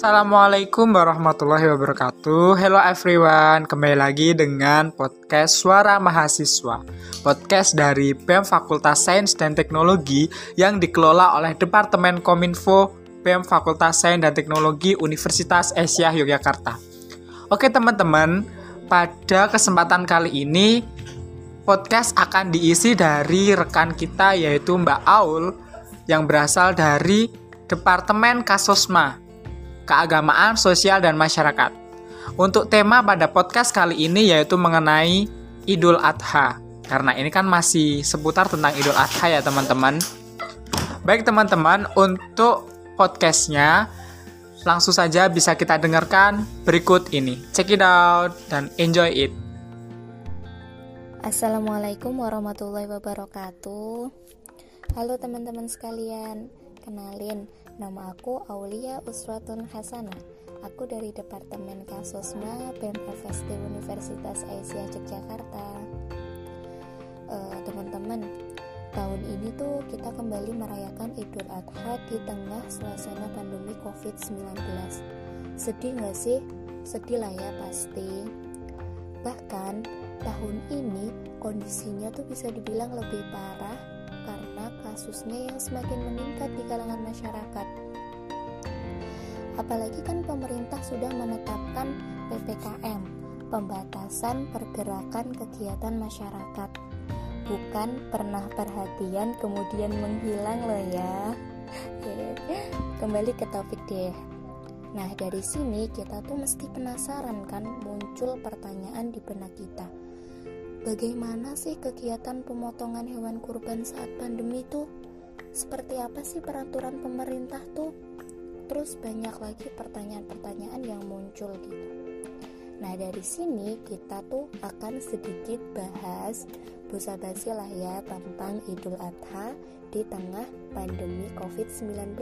Assalamualaikum warahmatullahi wabarakatuh. Hello everyone, kembali lagi dengan podcast Suara Mahasiswa. Podcast dari BEM Fakultas Sains dan Teknologi yang dikelola oleh Departemen Kominfo BEM Fakultas Sains dan Teknologi Universitas Asia Yogyakarta. Oke teman-teman, pada kesempatan kali ini podcast akan diisi dari rekan kita yaitu Mbak Aul yang berasal dari Departemen Kasosma keagamaan, sosial, dan masyarakat. Untuk tema pada podcast kali ini yaitu mengenai Idul Adha. Karena ini kan masih seputar tentang Idul Adha ya teman-teman. Baik teman-teman, untuk podcastnya langsung saja bisa kita dengarkan berikut ini. Check it out dan enjoy it. Assalamualaikum warahmatullahi wabarakatuh. Halo teman-teman sekalian, kenalin Nama aku Aulia Usratun Hasanah. Aku dari Departemen Kasosma BMFST Universitas Aisyah Yogyakarta. Uh, teman-teman, tahun ini tuh kita kembali merayakan Idul Adha di tengah suasana pandemi COVID-19. Sedih gak sih? Sedih lah ya pasti. Bahkan tahun ini kondisinya tuh bisa dibilang lebih parah kasusnya yang semakin meningkat di kalangan masyarakat. Apalagi kan pemerintah sudah menetapkan PPKM, pembatasan pergerakan kegiatan masyarakat. Bukan pernah perhatian kemudian menghilang loh ya. Kembali ke topik deh. Nah, dari sini kita tuh mesti penasaran kan muncul pertanyaan di benak kita Bagaimana sih kegiatan pemotongan hewan kurban saat pandemi tuh? Seperti apa sih peraturan pemerintah tuh? Terus banyak lagi pertanyaan-pertanyaan yang muncul gitu. Nah dari sini kita tuh akan sedikit bahas busa basi lah ya tentang Idul Adha di tengah pandemi COVID-19.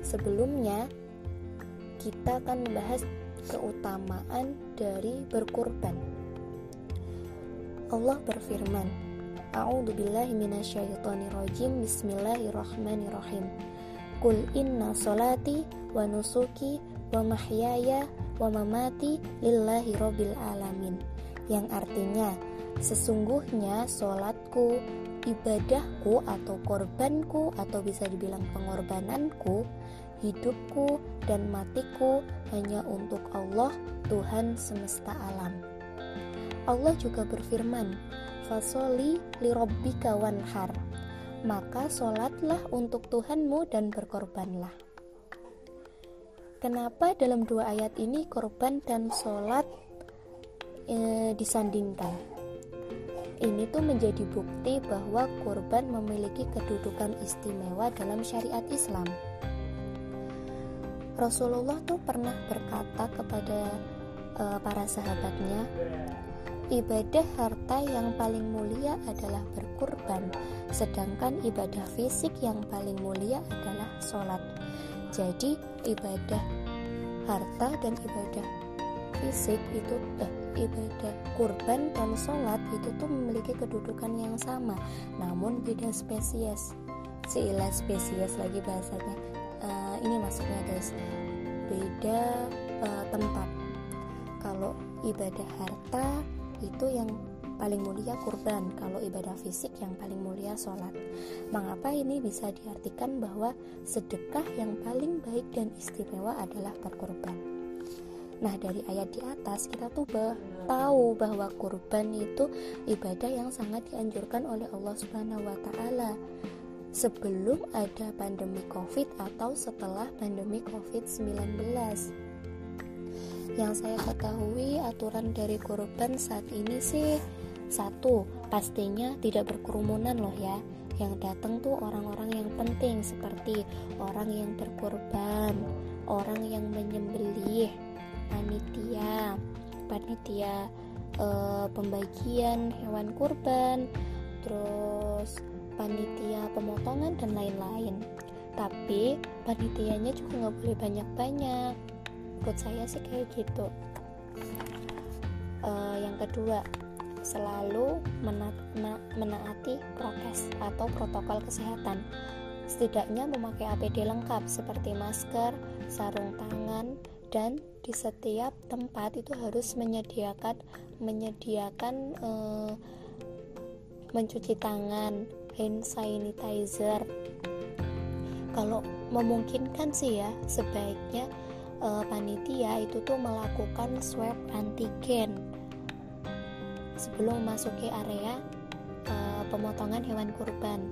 Sebelumnya kita akan membahas keutamaan dari berkurban. Allah berfirman, A'udzu billahi minasyaitonir rajim. Bismillahirrahmanirrahim. Qul inna salati wa nusuki wa mahyaya wa mamati lillahi rabbil alamin. Yang artinya, sesungguhnya solatku, ibadahku atau korbanku atau bisa dibilang pengorbananku, hidupku dan matiku hanya untuk Allah, Tuhan semesta alam. Allah juga berfirman, Fasoli lirobbika wanhar. Maka solatlah untuk Tuhanmu dan berkorbanlah. Kenapa dalam dua ayat ini korban dan solat e, disandingkan? Ini tuh menjadi bukti bahwa korban memiliki kedudukan istimewa dalam syariat Islam. Rasulullah tuh pernah berkata kepada e, para sahabatnya, Ibadah harta yang paling mulia adalah berkurban, sedangkan ibadah fisik yang paling mulia adalah sholat. Jadi, ibadah harta dan ibadah fisik itu eh, ibadah kurban dan sholat itu tuh memiliki kedudukan yang sama, namun beda spesies. Seilah spesies lagi bahasanya. Uh, ini maksudnya guys, beda uh, tempat. Kalau ibadah harta itu yang paling mulia kurban kalau ibadah fisik yang paling mulia sholat. Mengapa ini bisa diartikan bahwa sedekah yang paling baik dan istimewa adalah berkorban nah dari ayat di atas kita tuh bah tahu bahwa kurban itu ibadah yang sangat dianjurkan oleh Allah Subhanahu wa taala. Sebelum ada pandemi Covid atau setelah pandemi Covid-19 yang saya ketahui aturan dari kurban saat ini sih satu pastinya tidak berkerumunan loh ya. Yang datang tuh orang-orang yang penting seperti orang yang berkorban orang yang menyembelih panitia. Panitia e, pembagian hewan kurban terus panitia pemotongan dan lain-lain. Tapi panitianya juga nggak boleh banyak-banyak menurut saya sih kayak gitu uh, yang kedua selalu mena menaati prokes atau protokol kesehatan setidaknya memakai APD lengkap seperti masker, sarung tangan, dan di setiap tempat itu harus menyediakan menyediakan uh, mencuci tangan, hand sanitizer. Kalau memungkinkan sih ya, sebaiknya uh, panitia itu tuh melakukan swab antigen sebelum memasuki area uh, pemotongan hewan kurban.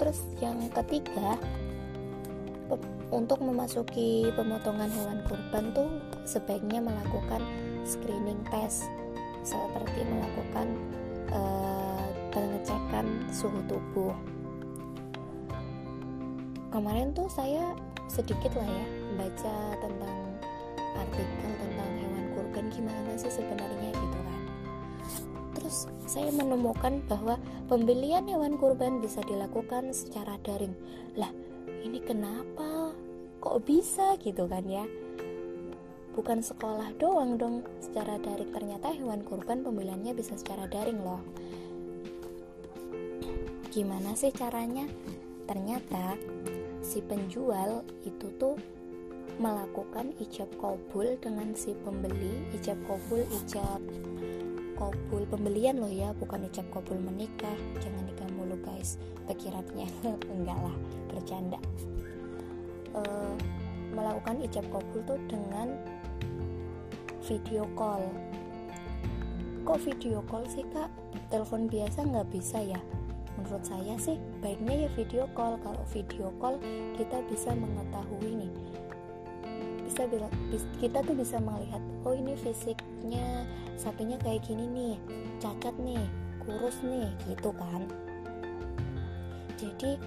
Terus yang ketiga, untuk memasuki pemotongan hewan kurban tuh sebaiknya melakukan screening test seperti melakukan uh, pengecekan suhu tubuh. Kemarin tuh saya sedikit lah ya baca tentang artikel tentang hewan kurban gimana sih sebenarnya gitu kan. Terus saya menemukan bahwa pembelian hewan kurban bisa dilakukan secara daring. Lah, ini kenapa? Kok bisa gitu kan ya? Bukan sekolah doang dong secara daring. Ternyata hewan kurban pembeliannya bisa secara daring loh. Gimana sih caranya? Ternyata si penjual itu tuh melakukan ijab kabul dengan si pembeli. Ijab kabul ijab kabul pembelian loh ya bukan ijab kabul menikah. Jangan nikah mulu guys. Pikirannya enggak lah bercanda. Uh, melakukan ijab kabul tuh dengan video call. Kok video call sih kak? Telepon biasa nggak bisa ya menurut saya sih baiknya ya video call. Kalau video call kita bisa mengetahui nih. Bisa kita tuh bisa melihat oh ini fisiknya sapinya kayak gini nih cacat nih kurus nih gitu kan. Jadi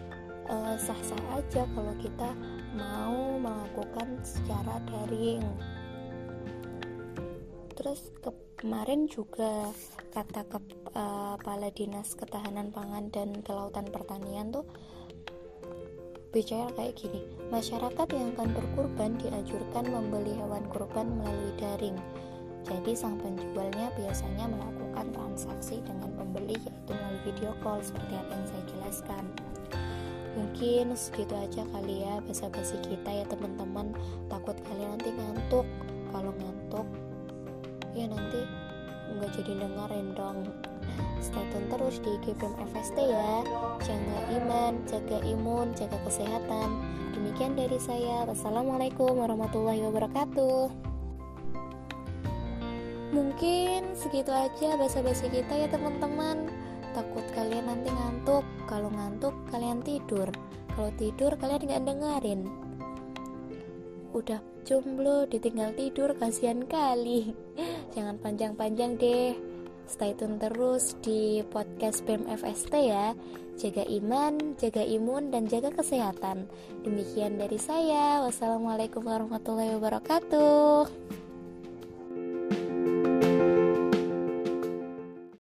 uh, sah-sah aja kalau kita mau melakukan secara daring terus kemarin juga kata kepala uh, dinas ketahanan pangan dan kelautan pertanian tuh bicara kayak gini masyarakat yang akan berkurban dianjurkan membeli hewan kurban melalui daring. Jadi sang penjualnya biasanya melakukan transaksi dengan pembeli yaitu melalui video call seperti apa yang saya jelaskan. Mungkin segitu aja kali ya basa-basi kita ya teman-teman. Takut kalian nanti ngantuk. Kalau ngantuk ya nanti nggak jadi dengerin dong. Stay tune terus di GPM FST ya. Jaga iman, jaga imun, jaga kesehatan. Demikian dari saya. Wassalamualaikum warahmatullahi wabarakatuh. Mungkin segitu aja basa-basi kita ya teman-teman. Takut kalian nanti ngantuk. Kalau ngantuk kalian tidur. Kalau tidur kalian nggak dengerin udah jomblo ditinggal tidur kasihan kali. Jangan panjang-panjang deh. Stay tune terus di podcast BMFST ya. Jaga iman, jaga imun, dan jaga kesehatan. Demikian dari saya. Wassalamualaikum warahmatullahi wabarakatuh